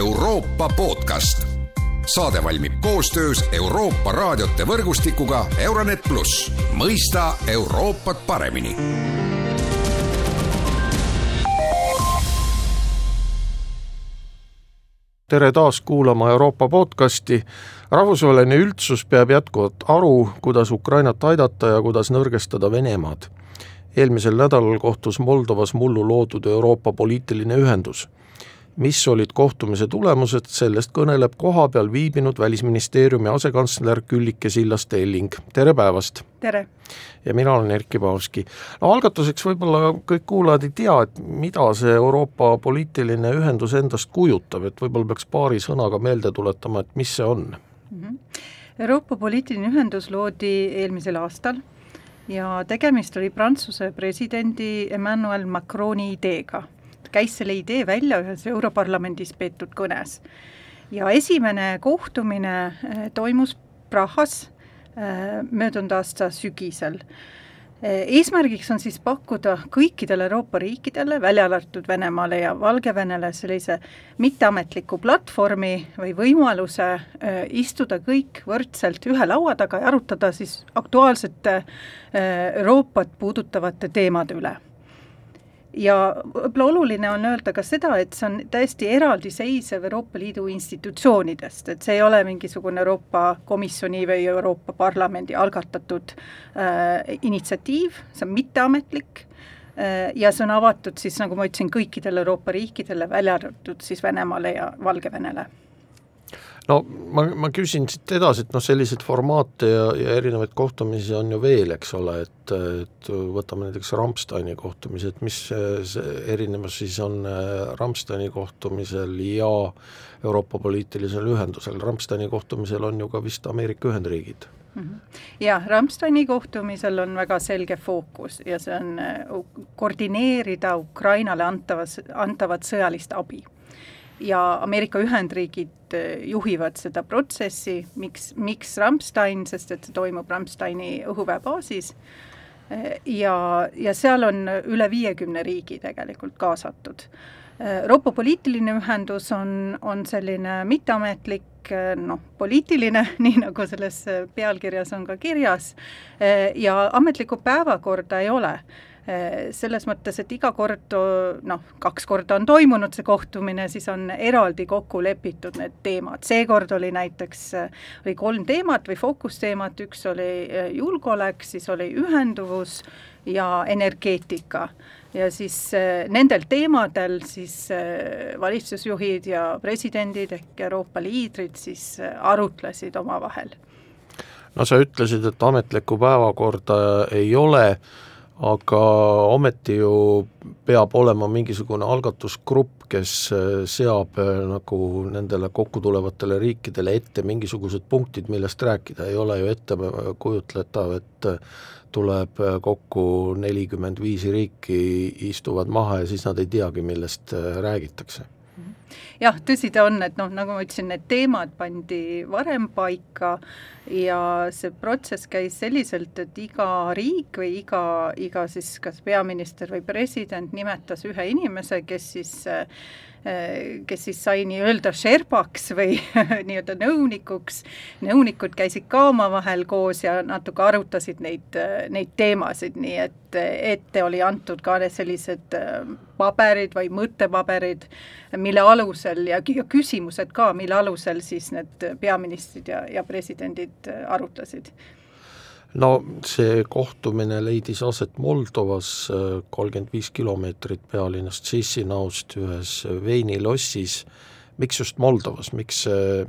Euroopa podcast. saade valmib koostöös Euroopa raadiote võrgustikuga Euronet pluss, mõista Euroopat paremini tere taas kuulama Euroopa podcasti. rahvusvaheline üldsus peab jätkuvalt aru, kuidas Ukrainat aidata ja kuidas nõrgestada Venemaad. eelmisel nädalal kohtus Moldovas mullu loodud Euroopa poliitiline ühendus mis olid kohtumise tulemused, sellest kõneleb kohapeal viibinud Välisministeeriumi asekantsler Küllike Sillas-Telling, tere päevast! tere! ja mina olen Erkki Paavski. no algatuseks võib-olla kõik kuulajad ei tea, et mida see Euroopa poliitiline ühendus endast kujutab, et võib-olla peaks paari sõnaga meelde tuletama, et mis see on mm? -hmm. Euroopa poliitiline ühendus loodi eelmisel aastal ja tegemist oli Prantsuse presidendi Emmanuel Macroni ideega käis selle idee välja ühes Europarlamendis peetud kõnes. ja esimene kohtumine eh, toimus Prahas eh, möödunud aasta sügisel eh, eesmärgiks on siis pakkuda kõikidele Euroopa riikidele, välja arvatud Venemaale ja Valgevenele, sellise mitteametliku platvormi või võimaluse istuda kõik võrdselt ühe laua taga ja arutada siis aktuaalsete Euroopat puudutavate teemade üle ja võib-olla oluline on öelda ka seda, et see on täiesti eraldiseisev Euroopa Liidu institutsioonidest, et see ei ole mingisugune Euroopa Komisjoni või Euroopa Parlamendi algatatud äh, initsiatiiv, see on mitteametlik äh, ja see on avatud siis, nagu ma ütlesin, kõikidele Euroopa riikidele, välja arvatud siis Venemaale ja Valgevenele no ma, ma küsin siit edasi, et noh, selliseid formaate ja, ja erinevaid kohtumisi on ju veel, eks ole, et, et võtame näiteks Rammsteini kohtumise, et mis see, erinevus siis on äh, Rammsteini kohtumisel ja Euroopa poliitilisel ühendusel, Rammsteini kohtumisel on ju ka vist Ameerika Ühendriigid. -hmm. jah, Rammsteini kohtumisel on väga selge fookus ja see on äh, koordineerida Ukrainale antavas, antavat sõjalist abi ja Ameerika Ühendriigid eh, juhivad seda protsessi, miks, miks Rammstein, sest et see toimub Rammsteini õhuväebaasis eh, ja, ja seal on üle viiekümne riigi tegelikult kaasatud. Eh, Euroopa poliitiline ühendus on, on selline mitteametlik noh, poliitiline, nii nagu selles pealkirjas on ka kirjas, ja ametlikku päevakorda ei ole Äh, selles mõttes, et iga kord noh, kaks korda on toimunud see kohtumine, siis on eraldi kokku lepitud need teemad, seekord oli näiteks, oli kolm teemat või fookusteemat, üks oli äh, julgeolek, siis oli ühenduvus ja energeetika. ja siis äh, nendel teemadel siis valitsusjuhid ja presidendid ehk Euroopa liidrid siis arutlesid omavahel. no sa ütlesid, et ametlikku päevakorda ei ole aga ometi ju peab olema mingisugune algatusgrupp, kes äh, seab äh, nagu nendele kokku tulevatele riikidele ette mingisugused punktid, millest rääkida, ei ole ju ettekujutletav, et äh, tuleb kokku nelikümmend viis riiki, istuvad maha ja siis nad ei teagi, millest räägitakse jah, tõsi ta on, et noh, nagu ma ütlesin, need teemad pandi varem paika ja see protsess käis selliselt, et iga riik või iga, iga siis kas peaminister või president nimetas ühe inimese, kes siis Äh, kes siis sai nii-öelda Sherbaks või nii-öelda nõunikuks, nõunikud käisid ka omavahel koos ja natuke arutasid neid, neid teemasid, nii et ette oli antud ka sellised äh, paberid või mõttepaberid, mille alusel ja, ja küsimused ka, mille alusel siis need peaministrid ja, ja presidendid arutasid. No see kohtumine leidis aset Moldovas, kolmkümmend viis kilomeetrit pealinnast Chisinau'st ühes veinilossis, miks just Moldovas, miks,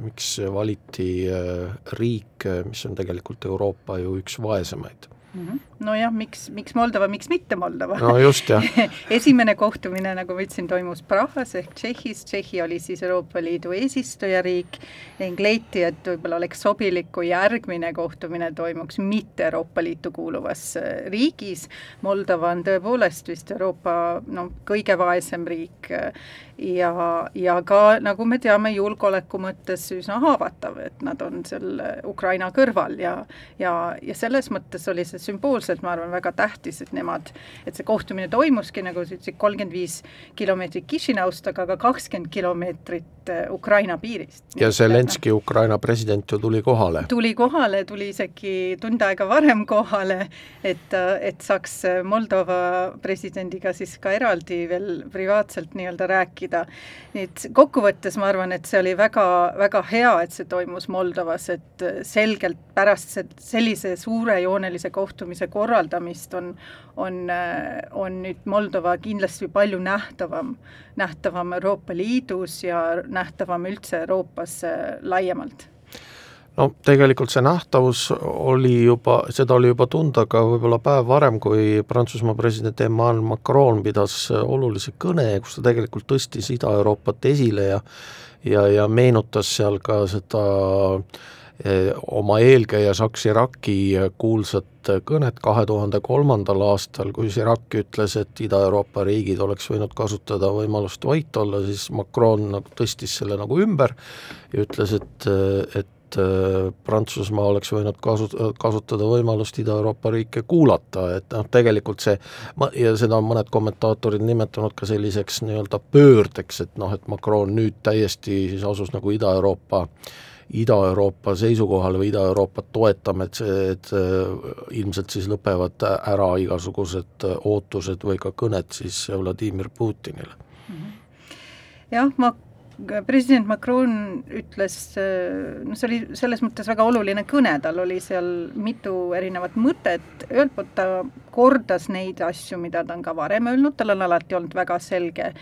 miks valiti äh, riik, mis on tegelikult Euroopa ju üks vaesemaid? -hmm. nojah, miks, miks Moldova, miks mitte Moldova? no just, jah esimene kohtumine, nagu ma ütlesin, toimus Prahas ehk Tšehhis, Tšehhi oli siis Euroopa Liidu eesistujariik ning leiti, et võib-olla oleks sobilik, kui järgmine kohtumine toimuks mitte Euroopa Liitu kuuluvas äh, riigis. Moldova on tõepoolest vist Euroopa no kõige vaesem riik ja, ja ka nagu me teame, julgeoleku mõttes üsna haavatav, et nad on seal Ukraina kõrval ja, ja, ja selles mõttes oli see sümboolselt, ma arvan, väga tähtis, et nemad, et see kohtumine toimuski, nagu sa ütlesid, kolmkümmend viis kilomeetrit Kišinõust, aga ka kakskümmend kilomeetrit äh, Ukraina piirist. ja Zelenski, Ukraina president ju tuli kohale. tuli kohale, tuli isegi tund aega varem kohale, et, et saaks Moldova presidendiga siis ka eraldi veel privaatselt nii-öelda rääkida. Nii et kokkuvõttes ma arvan, et see oli väga, väga hea, et see toimus Moldovas, et selgelt pärast sellise suurejoonelise kohtumise korraldamist on, on, on nüüd Moldova kindlasti palju nähtavam, nähtavam Euroopa Liidus ja nähtavam üldse Euroopas laiemalt no tegelikult see nähtavus oli juba, seda oli juba tunda ka võib-olla päev varem, kui Prantsusmaa president Emmanuel Macron pidas olulise kõne, kus ta tegelikult tõstis Ida-Euroopat esile ja ja, ja meenutas seal ka seda eh, oma eelkäija Jacques Chirac'i kuulsat kõnet kahe tuhande kolmandal aastal, kui Chirac ütles, et Ida-Euroopa riigid oleks võinud kasutada võimalust vait olla, siis Macron nagu tõstis selle nagu ümber ja ütles, et, et et äh, Prantsusmaa oleks võinud kasu-, kasutada võimalust Ida-Euroopa riike kuulata, et noh, tegelikult see, ja seda on mõned kommentaatorid nimetanud ka selliseks nii-öelda pöördeks, et noh, et Macron nüüd täiesti siis asus nagu Ida-Euroopa Ida-Euroopa seisukohale või Ida-Euroopat toetama, et see, et ilmselt siis lõpevad ära igasugused ootused või ka kõned siis Vladimir Putinile. jah, ma president Macron ütles, noh, see oli selles mõttes väga oluline kõne, tal oli seal mitu erinevat mõtet, ühelt poolt ta kordas neid asju, mida ta on ka varem öelnud, tal on alati olnud väga selge,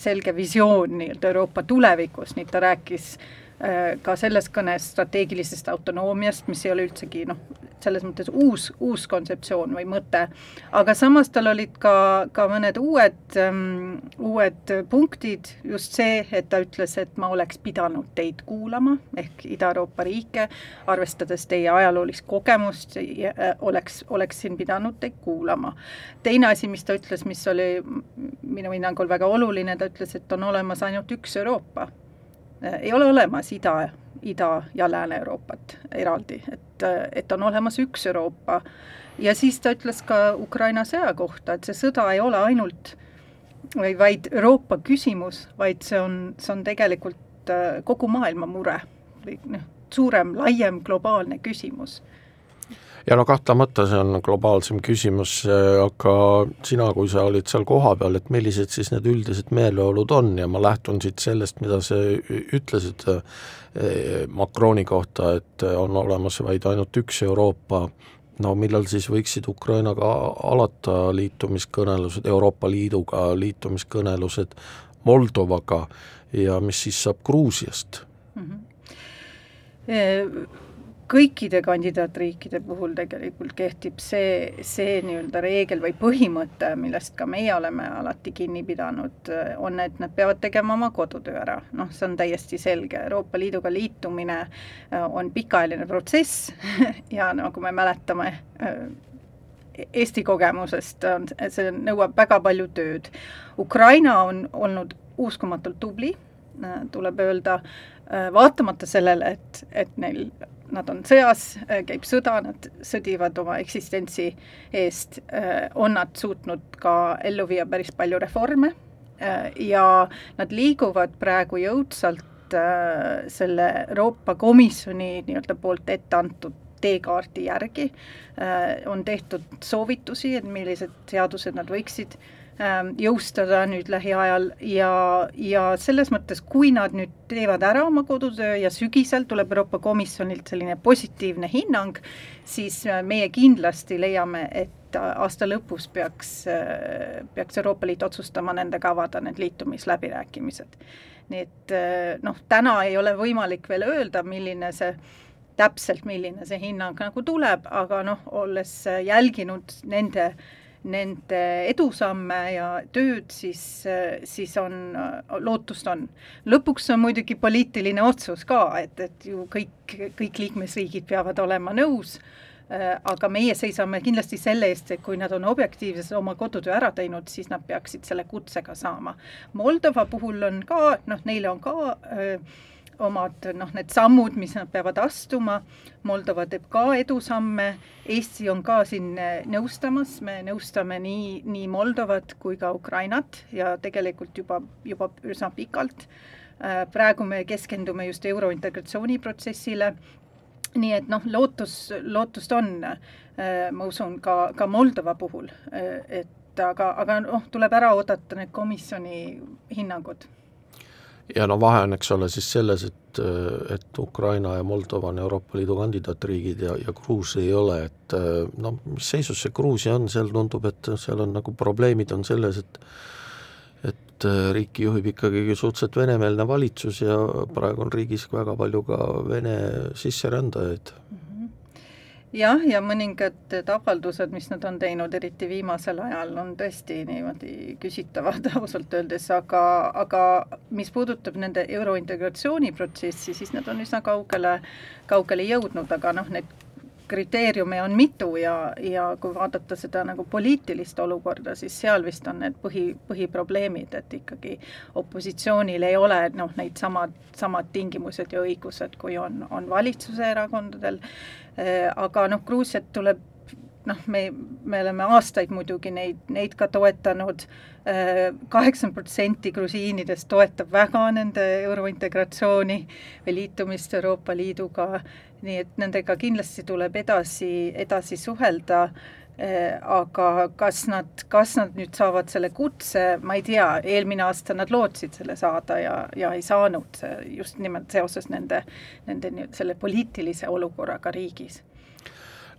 selge visioon nii-öelda Euroopa tulevikust, nii et ta rääkis äh, Äh, ka selles kõnes strateegilisest autonoomiast, mis ei ole üldsegi noh, selles mõttes uus, uus kontseptsioon või mõte, aga samas tal olid ka, ka mõned uued um,, uued punktid, just see, et ta ütles, et ma oleks pidanud teid kuulama, ehk Ida-Euroopa riike, arvestades teie ajaloolist kogemust, äh, oleks, oleksin pidanud teid kuulama. teine asi, mis ta ütles, mis oli minu hinnangul väga oluline, ta ütles, et on olemas ainult üks Euroopa. Ei ole olemas Ida, Ida- ja Lääne-Euroopat eraldi, et, et on olemas üks Euroopa. ja siis ta ütles ka Ukraina sõja kohta, et see sõda ei ole ainult või vaid Euroopa küsimus, vaid see on, see on tegelikult äh, kogu maailma mure või noh, suurem, laiem globaalne küsimus ja no kahtlemata see on globaalsem küsimus, aga sina, kui sa olid seal kohapeal, et millised siis need üldised meeleolud on? Ja ma lähtun siit sellest, mida sa ütlesid eh, Macroni kohta, et on olemas vaid ainult üks Euroopa, no millal siis võiksid Ukrainaga alata liitumiskõnelused, Euroopa Liiduga liitumiskõnelused Moldovaga? Ja mis siis saab Gruusiast? Mm? -hmm kõikide kandidaatriikide puhul tegelikult kehtib see, see nii-öelda reegel või põhimõte, millest ka meie oleme alati kinni pidanud, on, et nad peavad tegema oma kodutöö ära. noh, see on täiesti selge, Euroopa Liiduga liitumine äh, on pikaajaline protsess ja nagu me mäletame, äh, Eesti kogemusest on, see nõuab väga palju tööd. Ukraina on olnud uskumatult tubli, äh, tuleb öelda, vaatamata sellele, et, et neil nad on sõjas, äh, käib sõda, nad sõdivad oma eksistentsi eest, äh, on nad suutnud ka ellu viia päris palju reforme äh, ja nad liiguvad praegu jõudsalt selle Euroopa Komisjoni nii-öelda poolt ette antud teekaardi järgi, on tehtud soovitusi, et millised seadused nad võiksid Ähm, jõustada nüüd lähiajal ja, ja selles mõttes, kui nad nüüd teevad ära oma kodutöö ja sügisel tuleb Euroopa Komisjonilt selline positiivne hinnang, siis äh, meie kindlasti leiame, et äh, aasta lõpus peaks, äh, peaks Euroopa Liit otsustama nendega avada need liitumisläbirääkimised. nii et noh, täna ei ole võimalik veel öelda, milline see täpselt, milline see hinnang nagu tuleb, aga noh, olles jälginud nende äh, nende edusamme ja tööd, siis, siis on, lootust on. lõpuks on muidugi poliitiline otsus ka, et, et ju kõik, kõik liikmesriigid peavad olema nõus, aga meie seisame kindlasti selle eest, et kui nad on objektiivselt oma kodutöö ära teinud, siis nad peaksid selle kutsega saama. Moldova puhul on ka, noh, neile on ka äh, omad noh, need sammud, mis nad peavad astuma, Moldova teeb ka edusamme, Eesti on ka siin nõustamas, me nõustame nii, nii Moldovat kui ka Ukrainat ja tegelikult juba, juba üsna pikalt. praegu me keskendume just eurointegratsiooniprotsessile, nii et noh, lootus, lootust on, ma usun, ka, ka Moldova puhul, et aga, aga noh, tuleb ära oodata need komisjoni hinnangud ja no vahe on, eks ole, siis selles, et, et Ukraina ja Moldova on Euroopa Liidu kandidaatriigid ja, ja Gruusia ei ole, et noh, mis seisus see Gruusia on, seal tundub, et seal on nagu probleemid on selles, et et riiki juhib ikkagi suhteliselt venemeelne valitsus ja praegu on riigis väga palju ka vene sisserändajaid mm. Jah, ja mõningad avaldused, mis nad on teinud, eriti viimasel ajal, on tõesti niimoodi küsitavad ausalt öeldes, aga, aga mis puudutab nende eurointegratsiooniprotsessi, siis nad on üsna kaugele, kaugele jõudnud, aga noh, need kriteeriume on mitu ja, ja kui vaadata seda nagu poliitilist olukorda, siis seal vist on need põhi, põhiprobleemid, et ikkagi opositsioonil ei ole noh, neid samad, samad tingimused ja õigused, kui on, on valitsuse erakondadel. Äh, aga noh, Gruusiat tuleb noh, me, me oleme aastaid muidugi neid, neid ka toetanud, äh, kaheksakümmend protsenti grusiinidest toetab väga nende eurointegratsiooni või liitumist Euroopa Liiduga, nii et nendega kindlasti tuleb edasi, edasi suhelda, äh, aga kas nad, kas nad nüüd saavad selle kutse, ma ei tea, eelmine aasta nad lootsid selle saada ja, ja ei saanud, just nimelt seoses nende, nende selle poliitilise olukorraga riigis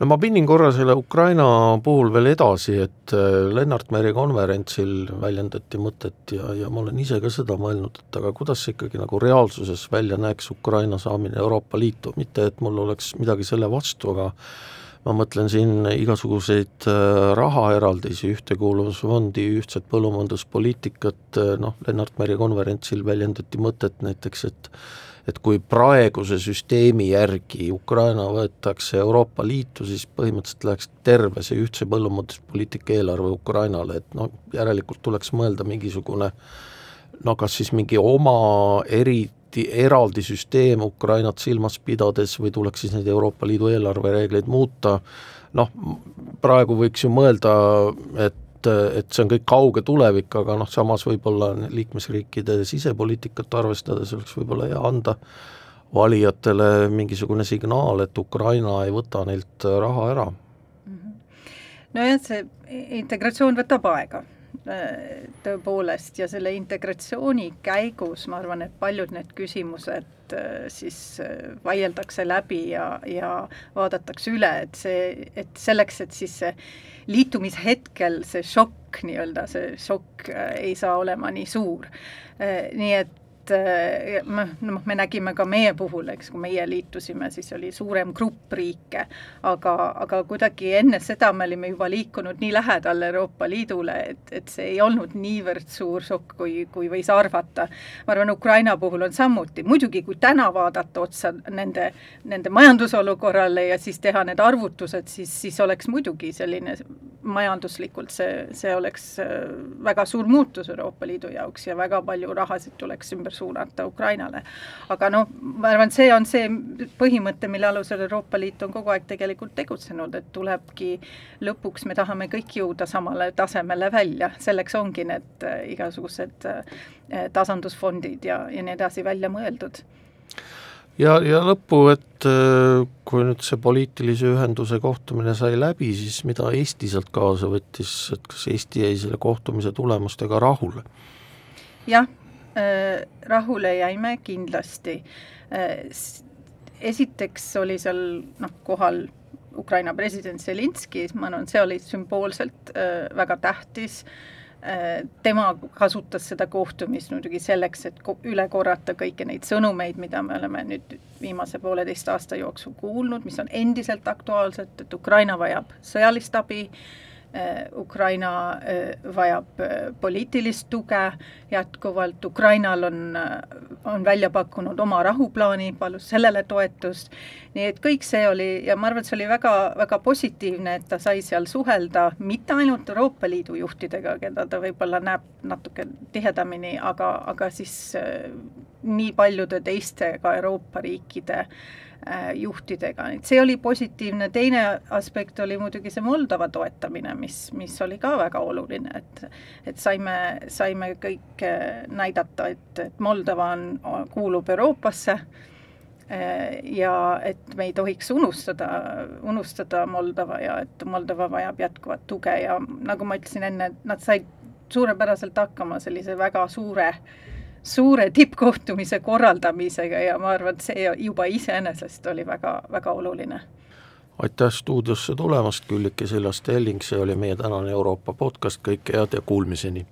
no ma pinin korra selle Ukraina puhul veel edasi, et äh, Lennart Meri konverentsil väljendati mõtet ja, ja ma olen ise ka seda mõelnud, et aga kuidas see ikkagi nagu reaalsuses välja näeks, Ukraina saamine Euroopa Liitu, mitte et mul oleks midagi selle vastu, aga ma mõtlen siin igasuguseid äh, rahaeraldisi, ühtekuuluvusfondi, ühtset põllumajanduspoliitikat, äh, noh, Lennart Meri konverentsil väljendati mõtet näiteks, et et kui praeguse süsteemi järgi Ukraina võetakse Euroopa Liitu, siis põhimõtteliselt läheks terve see ühtse põllumajanduspoliitika eelarve Ukrainale, et noh, järelikult tuleks mõelda mingisugune no kas siis mingi oma eriti eraldi süsteem Ukrainat silmas pidades või tuleks siis neid Euroopa Liidu eelarvereegleid muuta, noh, praegu võiks ju mõelda, et et, et see on kõik kauge tulevik, aga noh, samas võib-olla liikmesriikide sisepoliitikat arvestades oleks võib-olla hea anda valijatele mingisugune signaal, et Ukraina ei võta neilt raha ära. Mhm. nojah, see integratsioon võtab aega tõepoolest ja selle integratsiooni käigus ma arvan, et paljud need küsimused äh, siis äh, vaieldakse läbi ja, ja vaadatakse üle, et see, et selleks, et siis see liitumishetkel see šokk nii-öelda, see šokk äh, ei saa olema nii suur. Äh, nii et et noh, me nägime ka meie puhul, eks, kui meie liitusime, siis oli suurem grupp riike, aga, aga kuidagi enne seda me olime juba liikunud nii lähedal Euroopa Liidule, et, et see ei olnud niivõrd suur šokk, kui, kui võis arvata. ma arvan, Ukraina puhul on samuti, muidugi kui täna vaadata otsa nende, nende majandusolukorrale ja siis teha need arvutused, siis, siis oleks muidugi selline majanduslikult see, see oleks äh, väga suur muutus Euroopa Liidu jaoks ja väga palju rahasid tuleks ümber suunata Ukrainale. aga noh, ma arvan, see on see põhimõte, mille alusel Euroopa Liit on kogu aeg tegelikult tegutsenud, et tulebki lõpuks, me tahame kõik jõuda samale tasemele välja, selleks ongi need äh, igasugused äh, tasandusfondid ja, ja nii edasi välja mõeldud ja, ja lõppu, et äh, kui nüüd see poliitilise ühenduse kohtumine sai läbi, siis mida Eesti sealt kaasa võttis, et kas Eesti jäi selle kohtumise tulemustega rahule? jah, rahule jäime kindlasti. Äh, esiteks oli seal noh, kohal Ukraina president Zelinski, ma arvan, see oli sümboolselt äh, väga tähtis tema kasutas seda kohtumist muidugi selleks, et üle korrata kõiki neid sõnumeid, mida me oleme nüüd viimase pooleteist aasta jooksul kuulnud, mis on endiselt aktuaalsed, et Ukraina vajab sõjalist abi, Äh, Ukraina äh, vajab äh, poliitilist tuge jätkuvalt, Ukrainal on, on välja pakkunud oma rahuplaani, palus sellele toetust, nii et kõik see oli ja ma arvan, et see oli väga, väga positiivne, et ta sai seal suhelda mitte ainult Euroopa Liidu juhtidega, keda ta võib-olla näeb natuke tihedamini, aga, aga siis nii paljude teiste ka Euroopa riikide äh, juhtidega, et see oli positiivne, teine aspekt oli muidugi see Moldova toetamine, mis, mis oli ka väga oluline, et et saime, saime kõik äh, näidata, et, et Moldova on, kuulub Euroopasse äh, ja et me ei tohiks unustada, unustada Moldova ja et Moldova vajab jätkuvat tuge. Ja nagu ma ütlesin enne, nad said suurepäraselt hakkama sellise väga suure äh, suure tippkohtumise korraldamisega ja ma arvan, et see juba iseenesest oli väga, väga oluline. aitäh stuudiosse tulemast, Külliki Sillaste-Elling, see oli meie tänane Euroopa podcast, kõike head ja kuulmiseni!